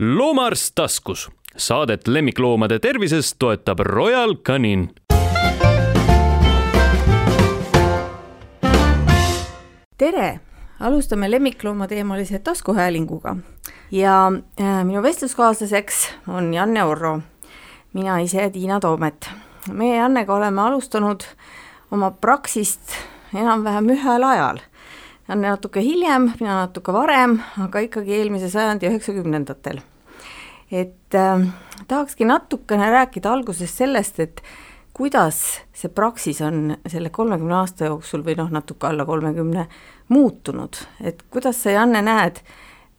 loomaarst taskus. Saadet lemmikloomade tervisest toetab Royal Canin. tere, alustame lemmikloomateemalise taskuhäälinguga ja äh, minu vestluskaaslaseks on Janne Orro, mina ise Tiina Toomet. meie Jannega oleme alustanud oma praksist enam-vähem ühel ajal natuke hiljem, mina natuke varem, aga ikkagi eelmise sajandi üheksakümnendatel. et äh, tahakski natukene rääkida alguses sellest, et kuidas see praksis on selle kolmekümne aasta jooksul või noh, natuke alla kolmekümne muutunud, et kuidas sa, Janne, näed,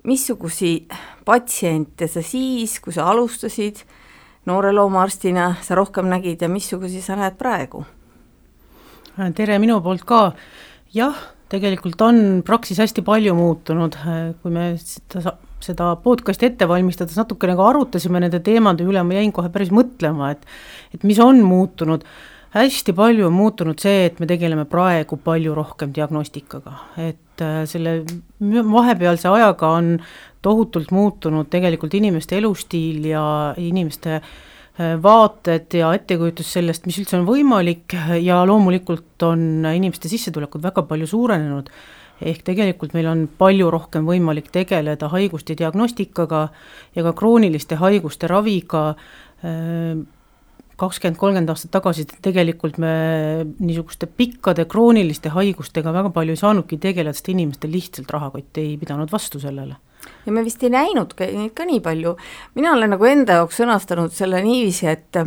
missugusi patsiente sa siis, kui sa alustasid noore loomaarstina, sa rohkem nägid ja missugusi sa näed praegu? tere minu poolt ka, jah tegelikult on Praxis hästi palju muutunud, kui me seda, seda podcast'i ette valmistades natuke nagu arutasime nende teemade üle, ma jäin kohe päris mõtlema, et et mis on muutunud, hästi palju on muutunud see, et me tegeleme praegu palju rohkem diagnostikaga, et äh, selle vahepealse ajaga on tohutult muutunud tegelikult inimeste elustiil ja inimeste äh, Äh, vaated ja ettekujutus sellest, mis üldse on võimalik ja loomulikult on inimeste sissetulekud väga palju suurenenud, ehk tegelikult meil on palju rohkem võimalik tegeleda haiguste diagnostikaga ja ka krooniliste haiguste raviga, äh, kakskümmend, kolmkümmend aastat tagasi tegelikult me niisuguste pikkade krooniliste haigustega väga palju ei saanudki tegeleda, sest inimestel lihtsalt rahakott ei pidanud vastu sellele ja me vist ei näinud ka neid ka nii palju, mina olen nagu enda jaoks sõnastanud selle niiviisi, et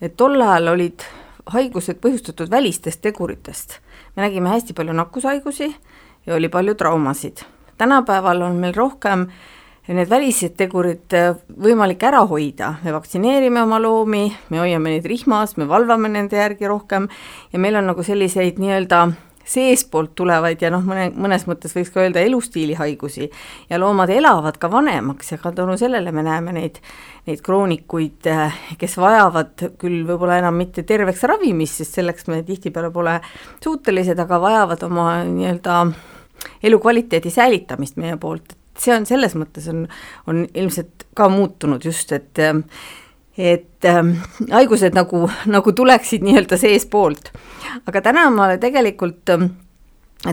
et tol ajal olid haigused põhjustatud välistest teguritest. me nägime hästi palju nakkushaigusi ja oli palju traumasid. tänapäeval on meil rohkem need välised tegurid võimalik ära hoida, me vaktsineerime oma loomi, me hoiame neid rihmas, me valvame nende järgi rohkem ja meil on nagu selliseid nii-öelda seestpoolt tulevaid ja noh, mõne, mõnes mõttes võiks ka öelda elustiilihaigusi ja loomad elavad ka vanemaks ja ka tänu sellele me näeme neid, neid kroonikuid, kes vajavad küll võib-olla enam mitte terveks ravimist, sest selleks me tihtipeale pole suutelised, aga vajavad oma nii-öelda elukvaliteedi säilitamist meie poolt, et see on selles mõttes on, on ilmselt ka muutunud just, et et äh, haigused nagu, nagu tuleksid nii-öelda seespoolt. aga täna ma tegelikult äh,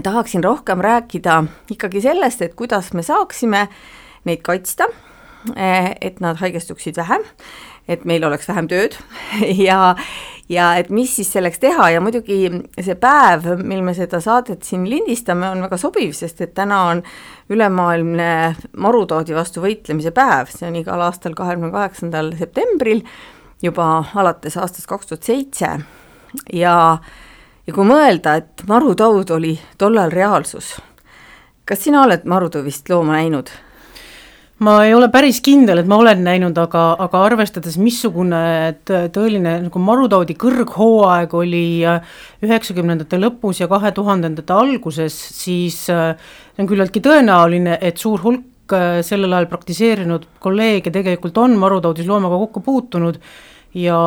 tahaksin rohkem rääkida ikkagi sellest, et kuidas me saaksime neid kaitsta, äh, et nad haigestuksid vähem, et meil oleks vähem tööd ja, ja et mis siis selleks teha ja muidugi see päev, mil me seda saadet siin lindistame, on väga sobiv, sest et täna on ülemaailmne marutoodi vastu võitlemise päev, see on igal aastal kahekümne kaheksandal septembril juba alates aastast kaks tuhat seitse ja, ja kui mõelda, et marutood oli tollal reaalsus, kas sina oled marutõvist looma näinud? Ma ei ole päris kindel, et ma olen näinud, aga, aga arvestades, missugune tõeline nagu marutoodi kõrghooaeg oli äh, üheksakümnendate lõpus ja kahe tuhandendate alguses, siis äh, on küllaltki tõenäoline, et suur hulk äh, sellel ajal praktiseerinud kolleege tegelikult on marutoodis loomaga kokku puutunud ja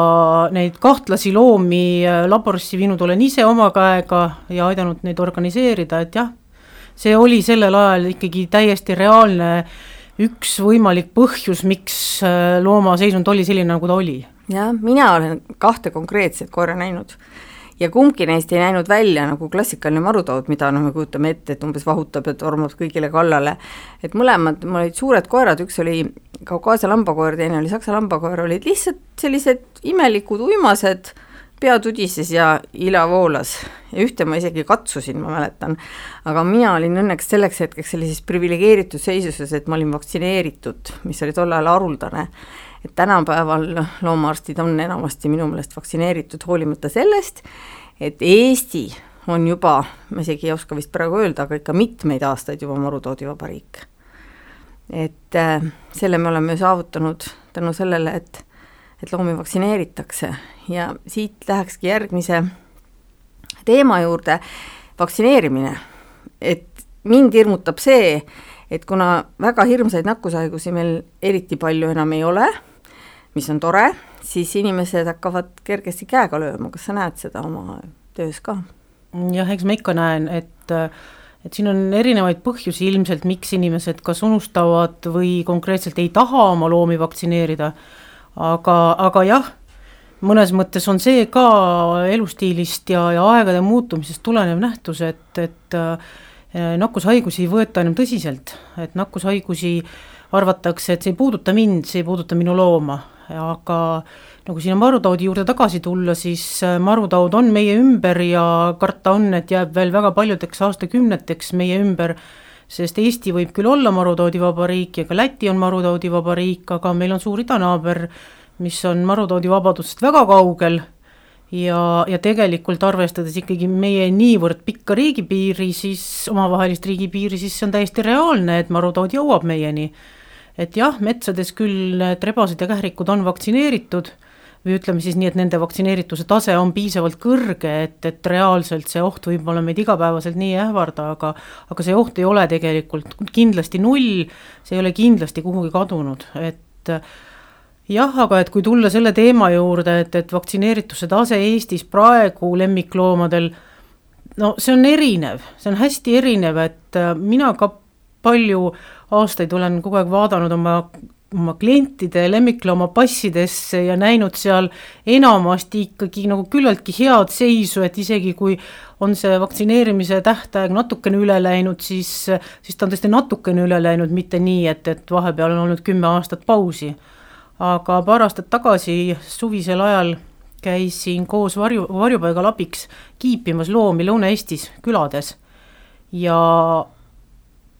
neid kahtlasi loomi laborisse viinud olen ise oma käega ja aidanud neid organiseerida, et jah, see oli sellel ajal ikkagi täiesti reaalne äh, üks võimalik põhjus, miks äh, looma seisund oli selline, nagu ta oli. jah, mina olen kahte konkreetset koera näinud ja kumbki neist ei näinud välja nagu klassikaline marutood, mida noh, me kujutame ette, et umbes vahutab ja tormab kõigile kallale. et mõlemad, mul olid suured koerad, üks oli Kaukaasia lambakoer, teine oli Saksa lambakoer, olid lihtsalt sellised imelikud uimased pea tudises ja ila voolas ja ühte ma isegi katsusin, ma mäletan. aga mina olin õnneks selleks hetkeks sellises priviligeeritud seisuses, et ma olin vaktsineeritud, mis oli tol ajal haruldane. et tänapäeval loomaarstid on enamasti minu meelest vaktsineeritud, hoolimata sellest, et Eesti on juba, ma isegi ei oska vist praegu öelda, aga ikka mitmeid aastaid juba marutoodivabariik. et äh, selle me oleme saavutanud tänu sellele, et et loomi vaktsineeritakse ja siit lähekski järgmise teema juurde, vaktsineerimine. et mind hirmutab see, et kuna väga hirmsaid nakkushaigusi meil eriti palju enam ei ole, mis on tore, siis inimesed hakkavad kergesti käega lööma, kas sa näed seda oma töös ka? jah, eks ma ikka näen, et et siin on erinevaid põhjusi ilmselt, miks inimesed kas unustavad või konkreetselt ei taha oma loomi vaktsineerida, aga, aga jah, mõnes mõttes on see ka elustiilist ja, ja aegade muutumisest tulenev nähtus, et, et äh, nakkushaigusi ei võeta enam tõsiselt, et nakkushaigusi arvatakse, et see ei puuduta mind, see ei puuduta minu looma, aga nagu sinna marutaudi juurde tagasi tulla, siis äh, marutaud on meie ümber ja karta on, et jääb veel väga paljudeks aastakümneteks meie ümber, sest Eesti võib küll olla marutaudivaba riik ja ka Läti on marutaudivaba riik, aga meil on suur idanaaber, mis on marutaudivabadusest väga kaugel ja, ja tegelikult arvestades ikkagi meie niivõrd pikka riigipiiri, siis omavahelist riigipiiri, siis see on täiesti reaalne, et marutaud jõuab meieni. et jah, metsades küll need rebased ja kährikud on vaktsineeritud või ütleme siis nii, et nende vaktsineerituse tase on piisavalt kõrge, et, et reaalselt see oht võib-olla meid igapäevaselt nii ei ähvarda, aga aga see oht ei ole tegelikult kindlasti null, see ei ole kindlasti kuhugi kadunud, et jah, aga et kui tulla selle teema juurde, et, et vaktsineerituse tase Eestis praegu lemmikloomadel, no see on erinev, see on hästi erinev, et mina ka palju aastaid olen kogu aeg vaadanud oma oma klientide lemmiklooma passidesse ja näinud seal enamasti ikkagi nagu küllaltki head seisu, et isegi kui on see vaktsineerimise tähtaeg natukene üle läinud, siis, siis ta on tõesti natukene üle läinud, mitte nii, et, et vahepeal on olnud kümme aastat pausi. aga paar aastat tagasi suvisel ajal käisin koos varju, varjupaigalabiks kiipimas loomi Lõuna-Eestis külades ja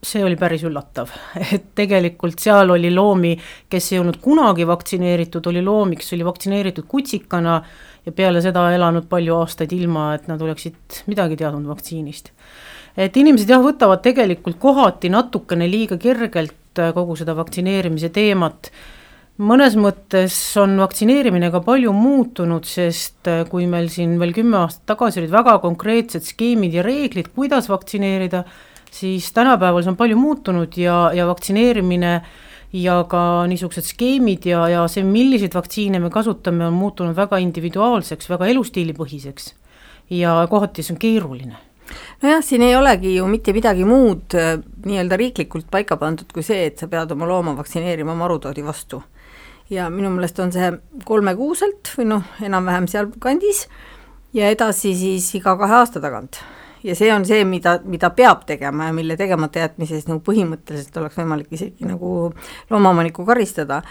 see oli päris üllatav, et tegelikult seal oli loomi, kes ei olnud kunagi vaktsineeritud, oli loomi, kes oli vaktsineeritud kutsikana ja peale seda elanud palju aastaid ilma, et nad oleksid midagi teadnud vaktsiinist. et inimesed jah, võtavad tegelikult kohati natukene liiga kergelt äh, kogu seda vaktsineerimise teemat, mõnes mõttes on vaktsineerimine ka palju muutunud, sest äh, kui meil siin veel kümme aastat tagasi olid väga konkreetsed skeemid ja reeglid, kuidas vaktsineerida, siis tänapäeval see on palju muutunud ja, ja vaktsineerimine ja ka niisugused skeemid ja, ja see, milliseid vaktsiine me kasutame, on muutunud väga individuaalseks, väga elustiilipõhiseks. ja kohati see on keeruline. Nojah, siin ei olegi ju mitte midagi muud äh, nii-öelda riiklikult paika pandud kui see, et sa pead oma looma vaktsineerima marutoodi vastu. ja minu meelest on see kolmekuuselt või noh, enam-vähem sealkandis ja edasi siis iga kahe aasta tagant ja see on see, mida, mida peab tegema ja mille tegemata jätmises nagu põhimõtteliselt oleks võimalik isegi nagu loomaomanikku karistada,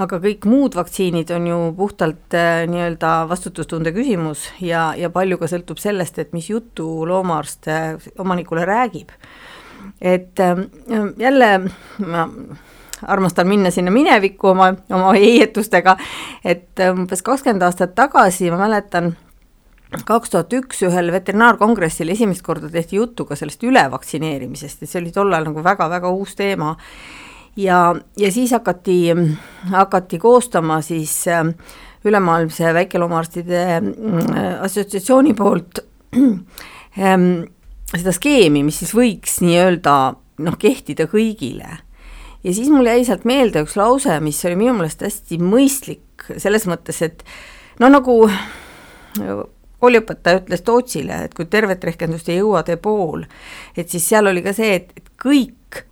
aga kõik muud vaktsiinid on ju puhtalt äh, nii-öelda vastutustunde küsimus ja, ja palju ka sõltub sellest, et mis juttu loomaarst äh, omanikule räägib. et äh, jälle ma armastan minna sinna minevikku oma, oma heietustega, et umbes kakskümmend aastat tagasi ma mäletan, kaks tuhat üks ühel veterinaarkongressil esimest korda tehti juttu ka sellest ülevaktsineerimisest, et see oli tol ajal nagu väga-väga uus teema. ja, ja siis hakati, hakati koostama siis äh, ülemaailmse väikeloomaarstide äh, assotsiatsiooni poolt ähm, seda skeemi, mis siis võiks nii-öelda noh, kehtida kõigile. ja siis mul jäi sealt meelde üks lause, mis oli minu meelest hästi mõistlik selles mõttes, et no nagu kooliõpetaja ütles Tootsile, et kui tervet rehkendust ei jõua, tee pool. et siis seal oli ka see, et, et kõik,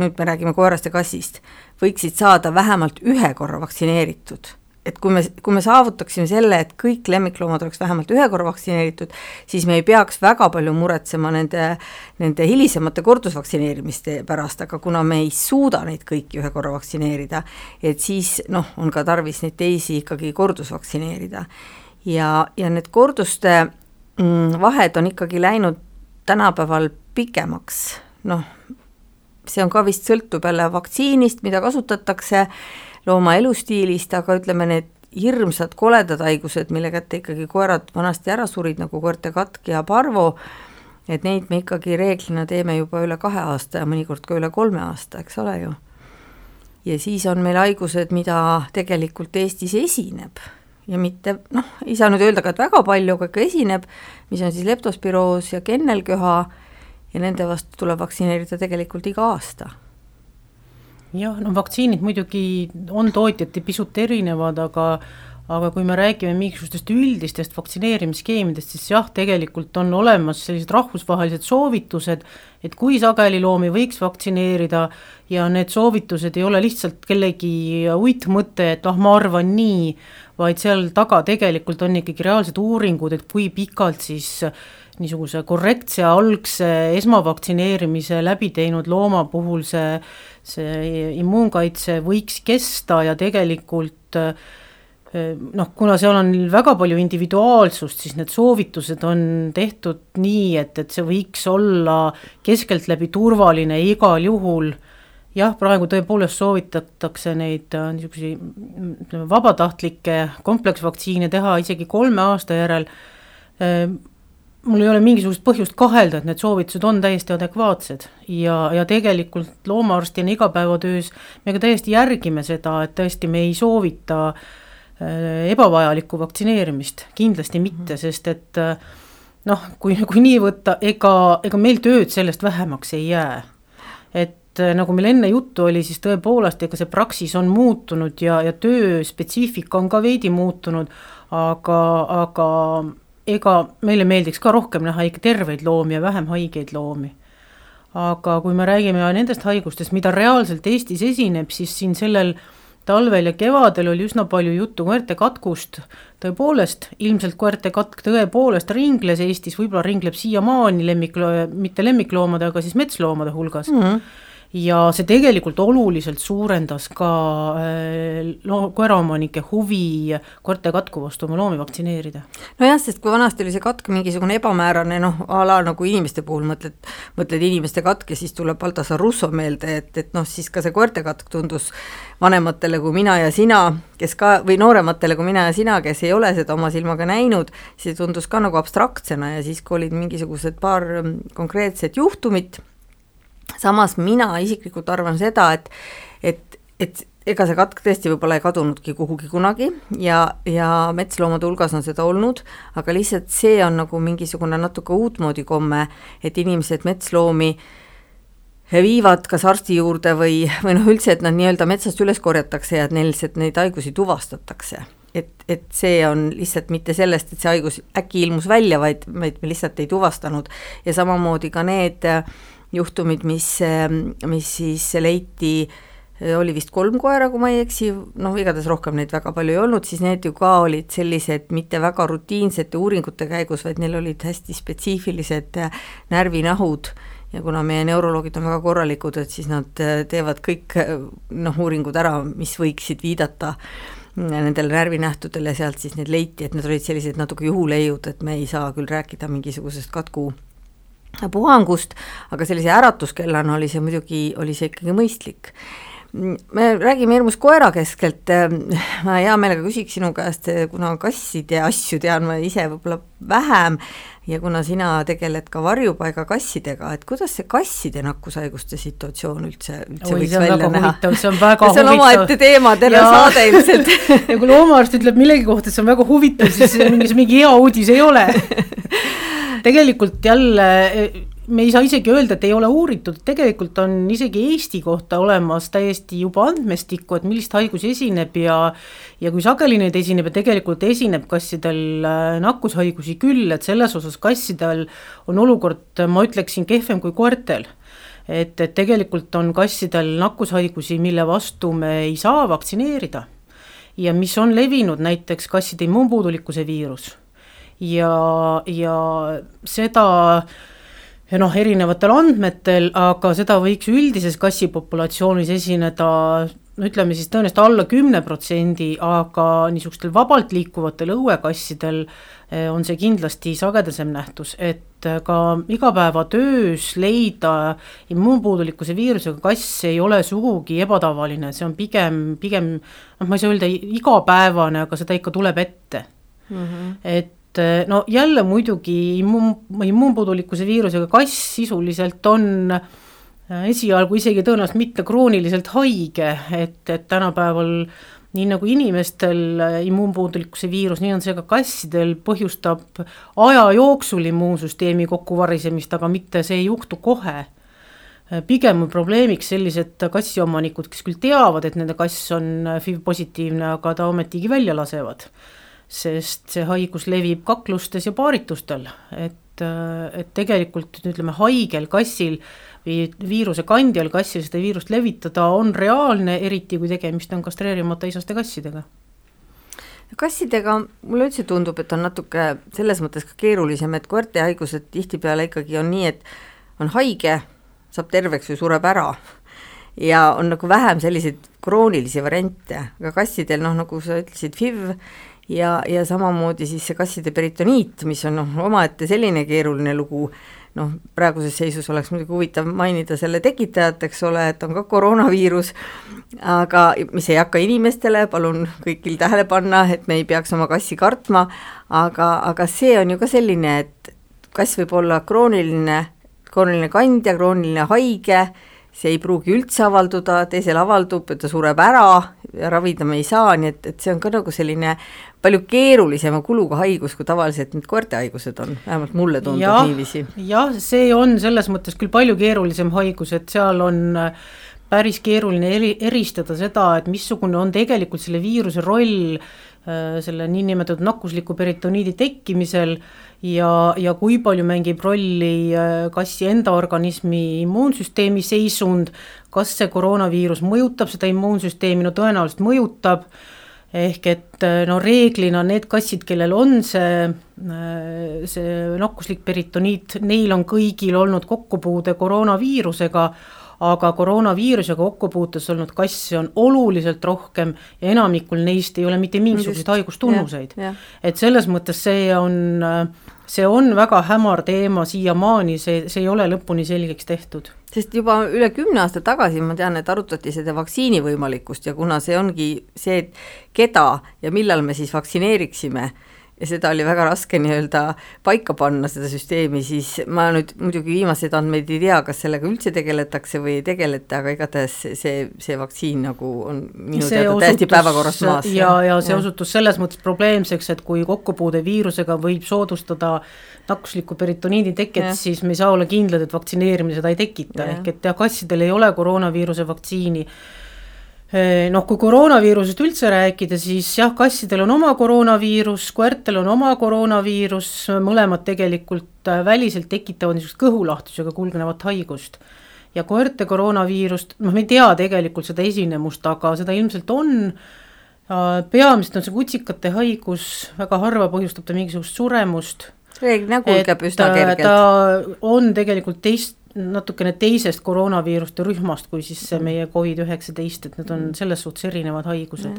nüüd me räägime koerast ja kassist, võiksid saada vähemalt ühe korra vaktsineeritud. et kui me, kui me saavutaksime selle, et kõik lemmikloomad oleks vähemalt ühe korra vaktsineeritud, siis me ei peaks väga palju muretsema nende, nende hilisemate kordusvaktsineerimiste pärast, aga kuna me ei suuda neid kõiki ühe korra vaktsineerida, et siis noh, on ka tarvis neid teisi ikkagi kordusvaktsineerida ja, ja need korduste mm, vahed on ikkagi läinud tänapäeval pikemaks, noh, see on ka vist, sõltub jälle vaktsiinist, mida kasutatakse, looma elustiilist, aga ütleme, need hirmsad koledad haigused, mille kätte ikkagi koerad vanasti ära surid, nagu koerte katk ja parvo, et neid me ikkagi reeglina teeme juba üle kahe aasta ja mõnikord ka üle kolme aasta, eks ole ju. ja siis on meil haigused, mida tegelikult Eestis esineb ja mitte noh, ei saa nüüd öelda ka, et väga palju, aga ikka esineb, mis on siis leptospiroos ja kennelköha ja nende vastu tuleb vaktsineerida tegelikult iga aasta. jah, no vaktsiinid muidugi on tootjati pisut erinevad, aga aga kui me räägime mingisugustest üldistest vaktsineerimisskeemidest, siis jah, tegelikult on olemas sellised rahvusvahelised soovitused, et kui sageli loomi võiks vaktsineerida ja need soovitused ei ole lihtsalt kellegi uitmõte, et ah, ma arvan nii, vaid seal taga tegelikult on ikkagi reaalsed uuringud, et kui pikalt siis niisuguse korrektse algse esmavaktsineerimise läbi teinud looma puhul see, see immuunkaitse võiks kesta ja tegelikult äh, noh, kuna seal on väga palju individuaalsust, siis need soovitused on tehtud nii, et, et see võiks olla keskeltläbi turvaline igal juhul. Jah, praegu tõepoolest soovitatakse neid äh, niisuguseid ütleme, vabatahtlikke kompleksvaktsiine teha isegi kolme aasta järel. Äh, mul ei ole mingisugust põhjust kahelda, et need soovitused on täiesti adekvaatsed ja, ja tegelikult loomaarstina igapäevatöös me ka täiesti järgime seda, et tõesti me ei soovita äh, ebavajalikku vaktsineerimist, kindlasti mhm. mitte, sest et noh, kui, kui nii võtta, ega, ega meil tööd sellest vähemaks ei jää. Et äh, nagu meil enne juttu oli, siis tõepoolest, ega see praksis on muutunud ja, ja töö spetsiifika on ka veidi muutunud, aga, aga ega meile meeldiks ka rohkem näha ikka terveid loomi ja vähem haigeid loomi. Aga kui me räägime nendest haigustest, mida reaalselt Eestis esineb, siis siin sellel talvel ja kevadel oli üsna palju juttu koerte katkust, tõepoolest, ilmselt koerte katk tõepoolest ringles Eestis, võib-olla ringleb siiamaani lemmik, mitte lemmikloomade, aga siis metsloomade hulgas. Mm. -hmm ja see tegelikult oluliselt suurendas ka äh, loo-, koeraomanike huvi koerte katku vastu oma loomi vaktsineerida. nojah, sest kui vanasti oli see katk mingisugune ebamäärane noh, a la nagu inimeste puhul mõtled, mõtled inimeste katk ja siis tuleb Baltasar Russo meelde, et, et noh, siis ka see koerte katk tundus vanematele kui mina ja sina, kes ka, või noorematele kui mina ja sina, kes ei ole seda oma silmaga näinud, see tundus ka nagu abstraktsena ja siis, kui olid mingisugused paar konkreetset juhtumit samas mina isiklikult arvan seda, et, et, et ega see katk tõesti võib-olla ei kadunudki kuhugi kunagi ja, ja metsloomade hulgas on seda olnud, aga lihtsalt see on nagu mingisugune natuke uutmoodi komme, et inimesed metsloomi viivad kas arsti juurde või, või noh, üldse, et nad nii-öelda metsast üles korjatakse ja et neil lihtsalt neid haigusi tuvastatakse. et, et see on lihtsalt mitte sellest, et see haigus äkki ilmus välja, vaid, vaid me lihtsalt ei tuvastanud ja samamoodi ka need äh, juhtumid, mis, mis siis leiti, oli vist kolm koera, kui ma ei eksi, noh, igatahes rohkem neid väga palju ei olnud, siis need ju ka olid sellised mitte väga rutiinsete uuringute käigus, vaid neil olid hästi spetsiifilised närvinahud. Ja kuna meie neuroloogid on väga korralikud, et siis nad teevad kõik noh, uuringud ära, mis võiksid viidata nendele närvinähtudele, sealt siis need leiti, et need olid sellised natuke juhuleiud, et me ei saa küll rääkida mingisugusest katku puhangust, aga sellise äratuskellana oli see muidugi, oli see ikkagi mõistlik me räägime hirmus koera keskelt, ma hea meelega küsiks sinu käest, kuna kasside asju tean ma ise võib-olla vähem ja kuna sina tegeled ka varjupaiga kassidega, et kuidas see kasside nakkushaiguste situatsioon üldse, üldse Oi, võiks välja näha? see on väga see on omaette teema, terve saade ilmselt. Ja kui loomaarst ütleb millegi kohta, et see on väga huvitav, siis mingi, mingi hea uudis ei ole. Tegelikult jälle me ei saa isegi öelda, et ei ole uuritud, tegelikult on isegi Eesti kohta olemas täiesti juba andmestikku, et millist haigusi esineb ja ja kui sageli neid esineb ja tegelikult esineb kassidel äh, nakkushaigusi küll, et selles osas kassidel on olukord, ma ütleksin, kehvem kui koertel. Et, et tegelikult on kassidel nakkushaigusi, mille vastu me ei saa vaktsineerida. Ja mis on levinud, näiteks kasside immuunpuudulikkuse viirus. Ja, ja seda noh, erinevatel andmetel, aga seda võiks üldises kassipopulatsioonis esineda no ütleme siis tõenäoliselt alla kümne protsendi, aga niisugustel vabalt liikuvatel õuekassidel eh, on see kindlasti sagedasem nähtus, et eh, ka igapäevatöös leida immuunpuudulikkuse viirusega kass ei ole sugugi ebatavaline, see on pigem, pigem noh, ma ei saa öelda igapäevane, aga seda ikka tuleb ette mm. -hmm. et no jälle muidugi immuun, immuunpuudulikkuse viirusega kass sisuliselt on eh, esialgu isegi tõenäoliselt mitte krooniliselt haige, et, et tänapäeval nii nagu inimestel eh, immuunpuudulikkuse viirus, nii on see ka kassidel, põhjustab aja jooksul immuunsüsteemi kokkuvarisemist, aga mitte see ei juhtu kohe pigem on probleemiks sellised kassiomanikud, kes küll teavad, et nende kass on FIV positiivne, aga ta ometigi välja lasevad. Sest see haigus levib kaklustes ja paaritustel, et, et tegelikult ütleme, haigel kassil või viiruse kandjal kassil seda viirust levitada on reaalne, eriti kui tegemist on kastreerimata isaste kassidega. Kassidega mulle üldse tundub, et on natuke selles mõttes ka keerulisem, et koerte haigused tihtipeale ikkagi on nii, et on haige, saab terveks või sureb ära. ja on nagu vähem selliseid kroonilisi variante, aga kassidel noh, nagu sa ütlesid, FIV ja, ja samamoodi siis see kasside peritoniit, mis on noh, omaette selline keeruline lugu. Noh, praeguses seisus oleks muidugi huvitav mainida selle tekitajat, eks ole, et on ka koroonaviirus, aga mis ei hakka inimestele, palun kõigil tähele panna, et me ei peaks oma kassi kartma, aga, aga see on ju ka selline, et kass võib olla krooniline, krooniline kandja, krooniline haige, see ei pruugi üldse avalduda, teisel avaldub ja ta sureb ära ja ravida me ei saa, nii et, et see on ka nagu selline palju keerulisema kuluga haigus, kui tavaliselt need koerte haigused on, vähemalt mulle tundub ja, niiviisi. jah, see on selles mõttes küll palju keerulisem haigus, et seal on äh, päris keeruline eri, eristada seda, et missugune on tegelikult selle viiruse roll äh, selle niinimetatud nakkusliku peritoniidi tekkimisel ja, ja kui palju mängib rolli äh, kassi enda organismi immuunsüsteemi seisund, kas see koroonaviirus mõjutab seda immuunsüsteemi, no tõenäoliselt mõjutab. Ehk et äh, no reeglina need kassid, kellel on see, äh, see nakkuslik peritoniit, neil on kõigil olnud kokkupuude koroonaviirusega, aga koroonaviirusega kokkupuutes olnud kasse on oluliselt rohkem ja enamikul neist ei ole mitte mingisuguseid haigustunnuseid. et selles mõttes see on, see on väga hämar teema siiamaani, see, see ei ole lõpuni selgeks tehtud. Sest juba üle kümne aasta tagasi ma tean, et arutati seda vaktsiini võimalikkust ja kuna see ongi see, et keda ja millal me siis vaktsineeriksime, ja seda oli väga raske nii-öelda paika panna, seda süsteemi, siis ma nüüd muidugi viimaseid andmeid ei tea, kas sellega üldse tegeletakse või ei tegeleta, aga igatahes see, see vaktsiin nagu on minu see teada täiesti päevakorrast maas. ja, ja see ja. osutus selles mõttes probleemseks, et kui kokkupuude viirusega võib soodustada nakkusliku peritoniidi teket, siis me ei saa olla kindlad, et vaktsineerimine seda ei tekita, ehk et jah, kassidel ei ole koroonaviiruse vaktsiini noh, kui koroonaviirusest üldse rääkida, siis jah, kassidel on oma koroonaviirus, koertel on oma koroonaviirus, mõlemad tegelikult äh, väliselt tekitavad niisugust kõhulahtusega kulgenevat haigust. ja koerte koroonaviirust, noh, me ei tea tegelikult seda esinemust, aga seda ilmselt on peamiselt on see kutsikate haigus, väga harva põhjustab ta mingisugust suremust. reeglina kulgeb üsna kergelt. ta on tegelikult teist natukene teisest koroonaviiruste rühmast kui siis see meie Covid-19, et need on mm. selles suhtes erinevad haigused.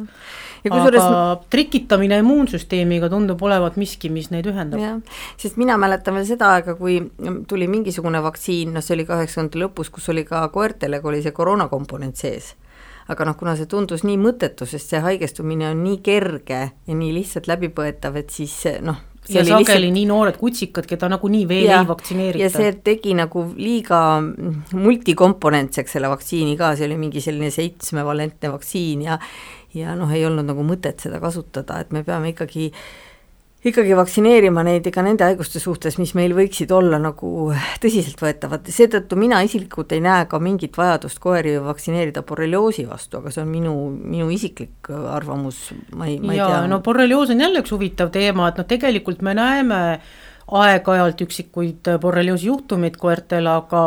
aga res... trikitamine immuunsüsteemiga tundub olevat miski, mis neid ühendab. sest mina mäletan veel seda aega, kui tuli mingisugune vaktsiin, noh see oli kaheksakümnendate lõpus, kus oli ka koertele, kui oli see koroonakomponent sees aga noh, kuna see tundus nii mõttetu, sest see haigestumine on nii kerge ja nii lihtsalt läbipõetav, et siis noh, ja sageli lihtsalt... nii noored kutsikad, keda nagunii veel ja, ei vaktsineerita. ja see tegi nagu liiga multikomponentseks selle vaktsiini ka, see oli mingi selline seitsmevalentne vaktsiin ja ja noh, ei olnud nagu mõtet seda kasutada, et me peame ikkagi äh, ikkagi vaktsineerima neid ka nende haiguste suhtes, mis meil võiksid olla nagu tõsiseltvõetavad, seetõttu mina isiklikult ei näe ka mingit vajadust koeri vaktsineerida borrelioosi vastu, aga see on minu, minu isiklik arvamus, ma ei, ma ei ja, tea. no borrelioos on jälle üks huvitav teema, et noh, tegelikult me näeme aeg-ajalt üksikuid borrelioosi juhtumeid koertel, aga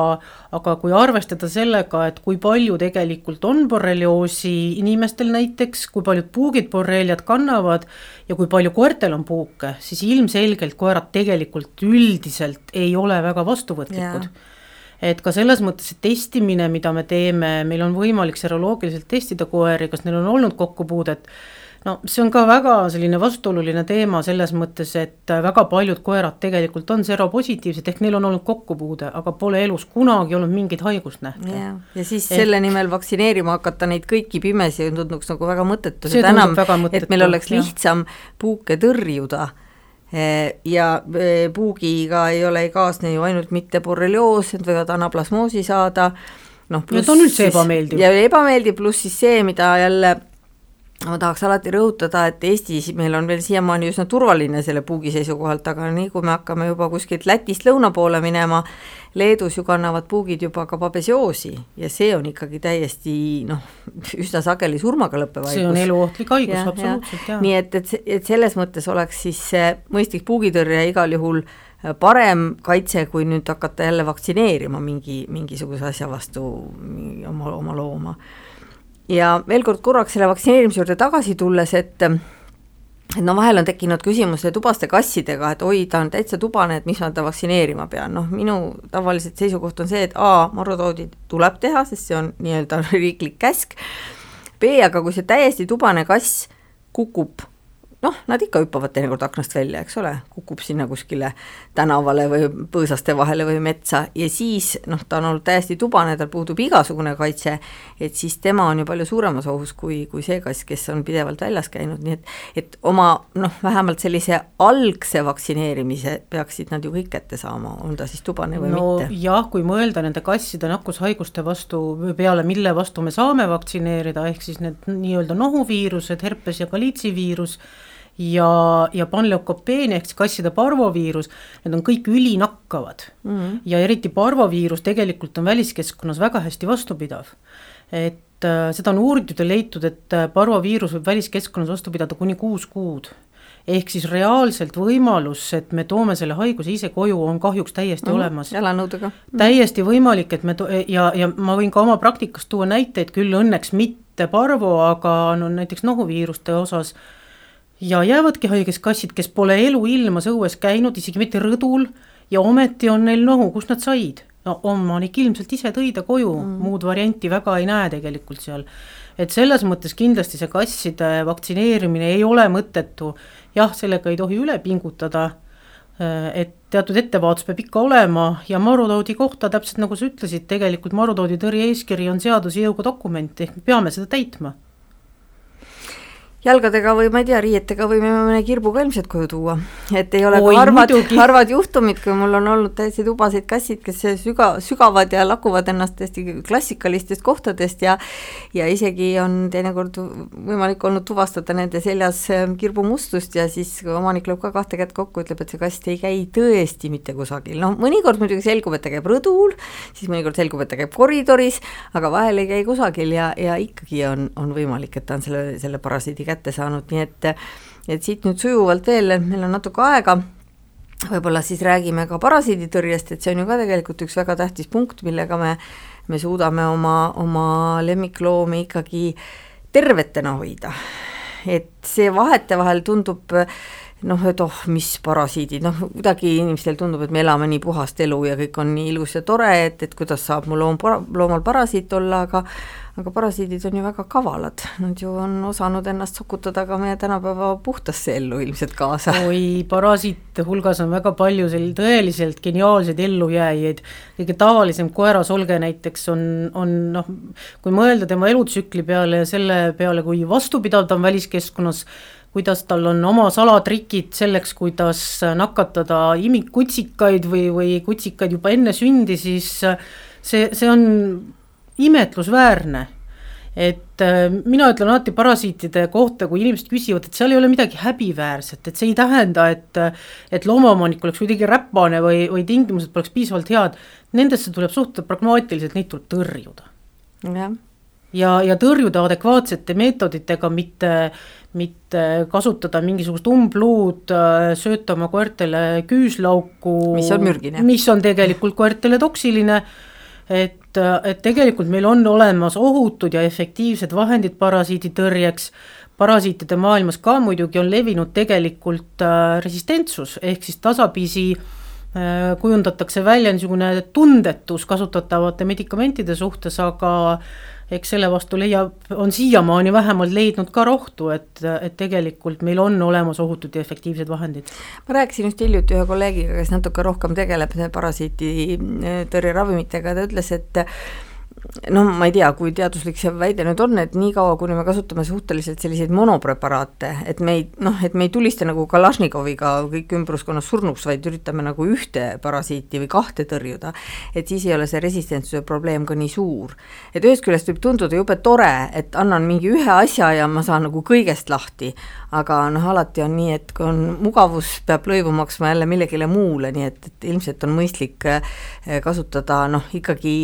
aga kui arvestada sellega, et kui palju tegelikult on borrelioosi inimestel näiteks, kui paljud puugid borreeliat kannavad ja kui palju koertel on puuke, siis ilmselgelt koerad tegelikult üldiselt ei ole väga vastuvõtlikud. Yeah et ka selles mõttes see testimine, mida me teeme, meil on võimalik seroloogiliselt testida koeri, kas neil on olnud kokkupuudet no see on ka väga selline vastuoluline teema selles mõttes, et väga paljud koerad tegelikult on seropositiivsed, ehk neil on olnud kokkupuude, aga pole elus kunagi olnud mingit haigust nähta. ja, ja siis et, selle nimel vaktsineerima hakata neid kõiki pimesi tunduks nagu väga mõttetu, seda enam, et meil oleks lihtsam puuke tõrjuda. Eh, ja eh, puugiga ei ole, ei kaasne ju ainult mitte borrelioos, nad võivad anaplasmoosi saada, noh ja ta on üldse ebameeldiv. ja ebameeldiv, pluss siis see, mida jälle ma tahaks alati rõhutada, et Eestis meil on veel siiamaani üsna turvaline selle puugi seisukohalt, aga nii kui me hakkame juba kuskilt Lätist lõuna poole minema, Leedus ju kannavad puugid juba ka babesioosi ja see on ikkagi täiesti noh, üsna sageli surmaga lõppev haigus. see on eluohtlik haigus, absoluutselt, jaa. nii et, et, et selles mõttes oleks siis see mõistlik puugitõrje igal juhul parem kaitse, kui nüüd hakata jälle vaktsineerima mingi, mingisuguse asja vastu oma, oma looma ja veel kord korraks selle vaktsineerimise juurde tagasi tulles, et et no vahel on tekkinud küsimus tubaste kassidega, et oi, ta on täitsa tubane, et mis ma teda vaktsineerima pean, noh, minu tavaliselt seisukoht on see, et A, marrotoodi tuleb teha, sest see on nii-öelda riiklik käsk, B, aga kui see täiesti tubane kass kukub noh, nad ikka hüppavad teinekord aknast välja, eks ole, kukub sinna kuskile tänavale või põõsaste vahele või metsa. Ja siis noh, ta on olnud täiesti tubane, tal puudub igasugune kaitse, et siis tema on ju palju suuremas ohus kui, kui see kass, kes on pidevalt väljas käinud, nii et et oma noh, vähemalt sellise algse vaktsineerimise peaksid nad ju kõik kätte saama, on ta siis tubane või no, mitte. jah, kui mõelda nende kasside nakkushaiguste vastu, peale mille vastu me saame vaktsineerida, ehk siis need nii-öelda nohuviirused, herpes ja galiitsiviirus, ja, ja panleukopeenia ehk siis kasside parvoviirus, need on kõik ülinakkavad mm. -hmm. ja eriti parvoviirus tegelikult on väliskeskkonnas väga hästi vastupidav. et äh, seda on uuritud ja leitud, et äh, parvoviirus võib väliskeskkonnas vastu pidada kuni kuus kuud ehk siis reaalselt võimalus, et me toome selle haiguse ise koju, on kahjuks täiesti mm -hmm. olemas. jalanõudega mm. -hmm. täiesti võimalik, et me to-, ja, ja ma võin ka oma praktikast tuua näiteid, küll õnneks mitte parvo, aga no näiteks nohuviiruste osas ja jäävadki haigeks kassid, kes pole eluilmas õues käinud, isegi mitte rõdul, ja ometi on neil nohu, kust nad said? no omanik ilmselt ise tõi ta koju mm., muud varianti väga ei näe tegelikult seal. et selles mõttes kindlasti see kasside vaktsineerimine ei ole mõttetu, jah, sellega ei tohi üle pingutada, äh, et teatud ettevaatus peab ikka olema ja marutoodi kohta, täpselt nagu sa ütlesid, tegelikult marutoodi tõrje eeskiri on seaduse jõuga dokument, ehk me peame seda täitma jalgadega või ma ei tea, riietega võime mõne kirbu ka ilmselt koju tuua. et ei ole Oi, harvad, harvad juhtumid, kui mul on olnud täiesti tubaseid kassid, kes süga, sügavad ja lakuvad ennast täiesti klassikalistest kohtadest ja ja isegi on teinekord võimalik olnud tuvastada nende seljas ähm, kirbumustust ja siis omanik lööb ka kahte kätt kokku, ütleb, et see kast ei käi tõesti mitte kusagil, noh mõnikord muidugi selgub, et ta käib rõdul, siis mõnikord selgub, et ta käib koridoris, aga vahel ei käi kusagil ja, ja ikkagi on, on võimalik, et ta on selle, selle parasiidi kätte kätte saanud, nii et et siit nüüd sujuvalt veel, meil on natuke aega, võib-olla siis räägime ka parasiiditõrjest, et see on ju ka tegelikult üks väga tähtis punkt, millega me, me suudame oma, oma lemmikloomi ikkagi tervetena hoida. et see vahetevahel tundub noh, et oh, mis parasiidid, noh kuidagi inimestel tundub, et me elame nii puhast elu ja kõik on nii ilus ja tore, et, et kuidas saab mu loom, loomal parasiit olla, aga aga parasiidid on ju väga kavalad, nad ju on osanud ennast sokutada ka meie tänapäeva puhtasse ellu ilmselt kaasa. oi, parasiite hulgas on väga palju sel-, tõeliselt geniaalseid ellujääjaid, kõige tavalisem koerasolge näiteks on, on noh, kui mõelda tema elutsükli peale ja selle peale, kui vastupidav ta on väliskeskkonnas, kuidas tal on oma salatrikid selleks, kuidas nakatada imikkutsikaid või, või kutsikaid juba enne sündi, siis see, see on imetlusväärne. et äh, mina ütlen alati parasiitide kohta, kui inimesed küsivad, et seal ei ole midagi häbiväärset, et see ei tähenda, et et loomaomanik oleks kuidagi räpane või, või tingimused poleks piisavalt head, nendesse tuleb suhtuda pragmaatiliselt, neid tuleb tõrjuda. jah ja, ja tõrjuda adekvaatsete meetoditega, mitte, mitte kasutada mingisugust umbluud, äh, sööta oma koertele küüslauku. mis on mürgine. mis on tegelikult koertele toksiline et, et tegelikult meil on olemas ohutud ja efektiivsed vahendid parasiiditõrjeks, parasiitide maailmas ka muidugi on levinud tegelikult äh, resistentsus, ehk siis tasapisi äh, kujundatakse välja niisugune tundetus kasutatavate medikamentide suhtes, aga eks selle vastu leiab, on siiamaani vähemalt leidnud ka rohtu, et, et tegelikult meil on olemas ohutud ja efektiivsed vahendid. ma rääkisin just hiljuti ühe kolleegiga, kes natuke rohkem tegeleb parasiititõrjeravimitega, ta ütles, et no ma ei tea, kui teaduslik see väide nüüd on, et niikaua, kuni me kasutame suhteliselt selliseid monopreparaate, et me ei noh, et me ei tulista nagu Kalašnikoviga kõik ümbruskonnas surnuks, vaid üritame nagu ühte parasiiti või kahte tõrjuda, et siis ei ole see resistentsuse probleem ka nii suur. et ühest küljest võib tunduda jube tore, et annan mingi ühe asja ja ma saan nagu kõigest lahti, aga noh, alati on nii, et kui on mugavus, peab lõivu maksma jälle millegile muule, nii et, et ilmselt on mõistlik eh, kasutada noh, ikkagi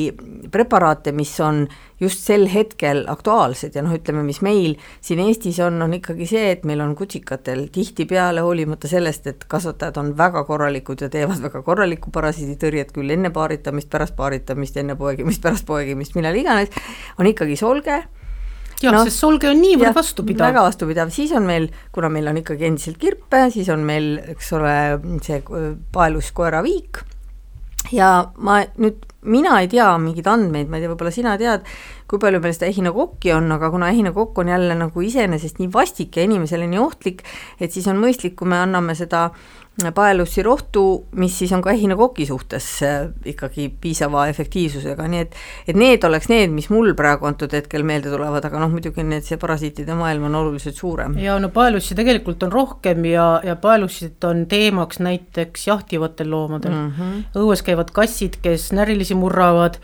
preparaate, mis on just sel hetkel aktuaalsed ja noh, ütleme, mis meil siin Eestis on, on ikkagi see, et meil on kutsikatel tihtipeale, hoolimata sellest, et kasvatajad on väga korralikud ja teevad väga korralikku parasiiditõrjet küll enne paaritamist, pärast paaritamist, enne poegimist, pärast poegimist, millal iganes, on ikkagi solge. Jah no,, sest solge on niivõrd vastupidav. väga vastupidav, siis on meil, kuna meil on ikkagi endiselt kirpe, siis on meil, eks ole, see paelus koeraviik. Ja ma nüüd, mina ei tea mingeid andmeid, ma ei tea, võib-olla sina tead, kui palju meil seda ehinokokki on, aga kuna ehinokokk on jälle nagu iseenesest nii vastik ja inimesele nii ohtlik, et siis on mõistlik, kui me anname seda paelussi rohtu, mis siis on ka ehinakoki suhtes äh, ikkagi piisava efektiivsusega, nii et et need oleks need, mis mul praegu antud hetkel meelde tulevad, aga noh, muidugi need, see parasiitide maailm on oluliselt suurem. ja no paelussi tegelikult on rohkem ja, ja paelussid on teemaks näiteks jahtivatel loomadel mm. -hmm. õues käivad kassid, kes närilisi murravad,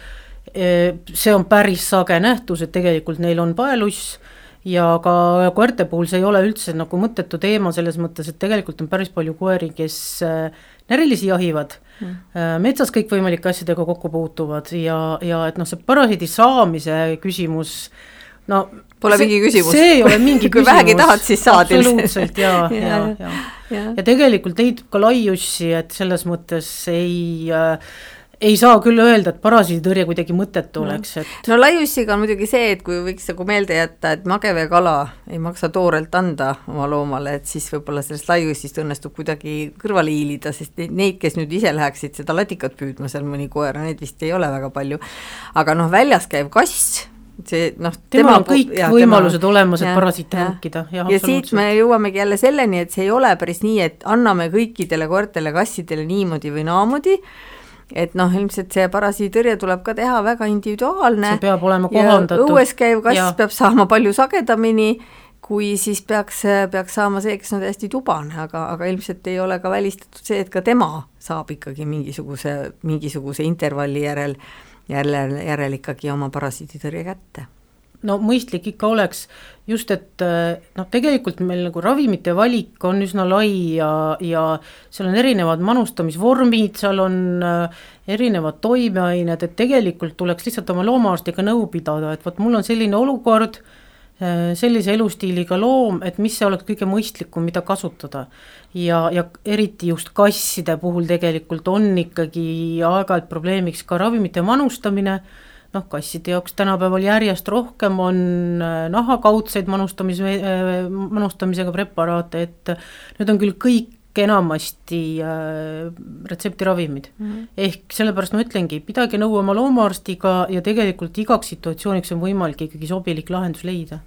see on päris sage nähtus, et tegelikult neil on paeluss ja ka koerte puhul see ei ole üldse nagu mõttetu teema selles mõttes, et tegelikult on päris palju koeri, kes äh, närilisi jahivad mm., äh, metsas kõikvõimalike asjadega kokku puutuvad ja, ja et noh, see parasiidi saamise küsimus no Pole mingi küsimus. see ei ole mingi kui vähegi tahad, siis saad absoluutselt ja, ja, ja, ja, ja. tegelikult leidub ka laiusi, et selles mõttes ei äh, ei saa küll öelda, et parasiiditõrje kuidagi mõttetu oleks, et no laiussiga on muidugi see, et kui võiks nagu meelde jätta, et mageveekala ei maksa toorelt anda oma loomale, et siis võib-olla sellest laiussist õnnestub kuidagi kõrvale hiilida, sest neid, kes nüüd ise läheksid seda latikat püüdma, seal mõni koer, neid vist ei ole väga palju. aga noh, väljas käiv kass, see noh, temal on kõik ja, võimalused tema, olemas, et parasiite hankida. ja siit me jõuamegi jälle selleni, et see ei ole päris nii, et anname kõikidele koertele, kassidele niimoodi või naamoodi et noh, ilmselt see parasiitõrje tuleb ka teha väga individuaalne. see peab olema kohandatud. õues käiv kass ja. peab saama palju sagedamini, kui siis peaks, peaks saama see, kes on täiesti tubane, aga, aga ilmselt ei ole ka välistatud see, et ka tema saab ikkagi mingisuguse, mingisuguse intervalli järel, järel, järel ikkagi oma parasiiditõrje kätte no mõistlik ikka oleks just, et noh, tegelikult meil nagu ravimite valik on üsna lai ja, ja seal on erinevad manustamisvormid, seal on äh, erinevad toimeained, et tegelikult tuleks lihtsalt oma loomaarstiga nõu pidada, et vot mul on selline olukord äh,, sellise elustiiliga loom, et mis see oleks kõige mõistlikum, mida kasutada. ja, ja eriti just kasside puhul tegelikult on ikkagi aeg-ajalt probleemiks ka ravimite manustamine noh, kasside jaoks tänapäeval järjest rohkem on äh, nahakaudseid manustamis, äh, manustamisega preparaate, et need on küll kõik enamasti äh, retseptiravimid mm. -hmm. ehk sellepärast ma ütlengi, pidage nõu oma loomaarstiga ja tegelikult igaks situatsiooniks on võimalik ikkagi sobilik lahendus leida.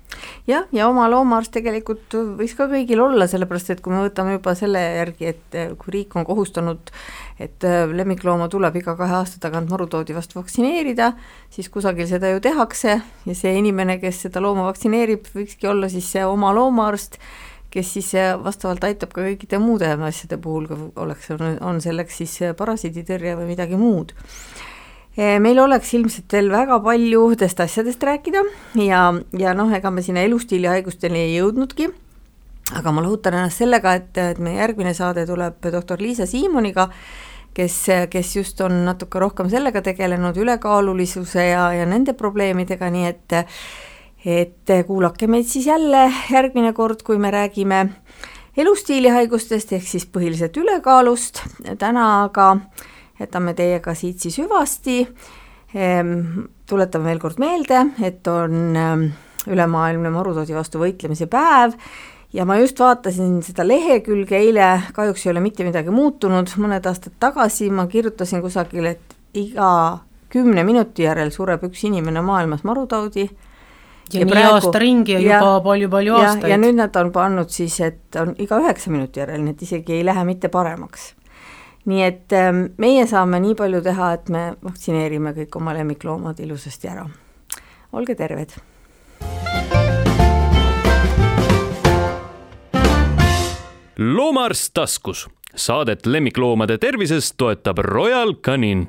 jah, ja oma loomaarst tegelikult võiks ka kõigil olla, sellepärast et kui me võtame juba selle järgi, et kui riik on kohustanud et äh, lemmiklooma tuleb iga kahe aasta tagant marutoodi vastu vaktsineerida, siis kusagil seda ju tehakse ja see inimene, kes seda looma vaktsineerib, võikski olla siis see oma loomaarst, kes siis äh, vastavalt aitab ka kõikide muude asjade puhul, kui oleks, on selleks siis äh, parasiiditõrje või midagi muud. Meil oleks ilmselt veel väga paljudest asjadest rääkida ja, ja noh, ega me sinna elustiilihaigusteni ei jõudnudki. Aga ma lohutan ennast sellega, et, et meie järgmine saade tuleb doktor Liisa Siimoniga, kes, kes just on natuke rohkem sellega tegelenud, ülekaalulisuse ja, ja nende probleemidega, nii et et kuulake meid siis jälle järgmine kord, kui me räägime elustiilihaigustest ehk siis põhiliselt ülekaalust, täna aga jätame teiega siit siis hüvasti. Ehm, tuletan veel kord meelde, et on ehm, ülemaailmne marutoodi vastu võitlemise päev ja ma just vaatasin seda lehekülge eile, kahjuks ei ole mitte midagi muutunud, mõned aastad tagasi ma kirjutasin kusagil, et iga kümne minuti järel sureb üks inimene maailmas marutaudi ja, ja nii praegu, aasta ringi ja, ja juba palju-palju aastaid. ja nüüd nad on pannud siis, et on iga üheksa minuti järel, nii et isegi ei lähe mitte paremaks. nii et ähm, meie saame nii palju teha, et me vaktsineerime kõik oma lemmikloomad ilusasti ära. olge terved! loomaarst taskus, saadet lemmikloomade tervisest toetab Royal Canin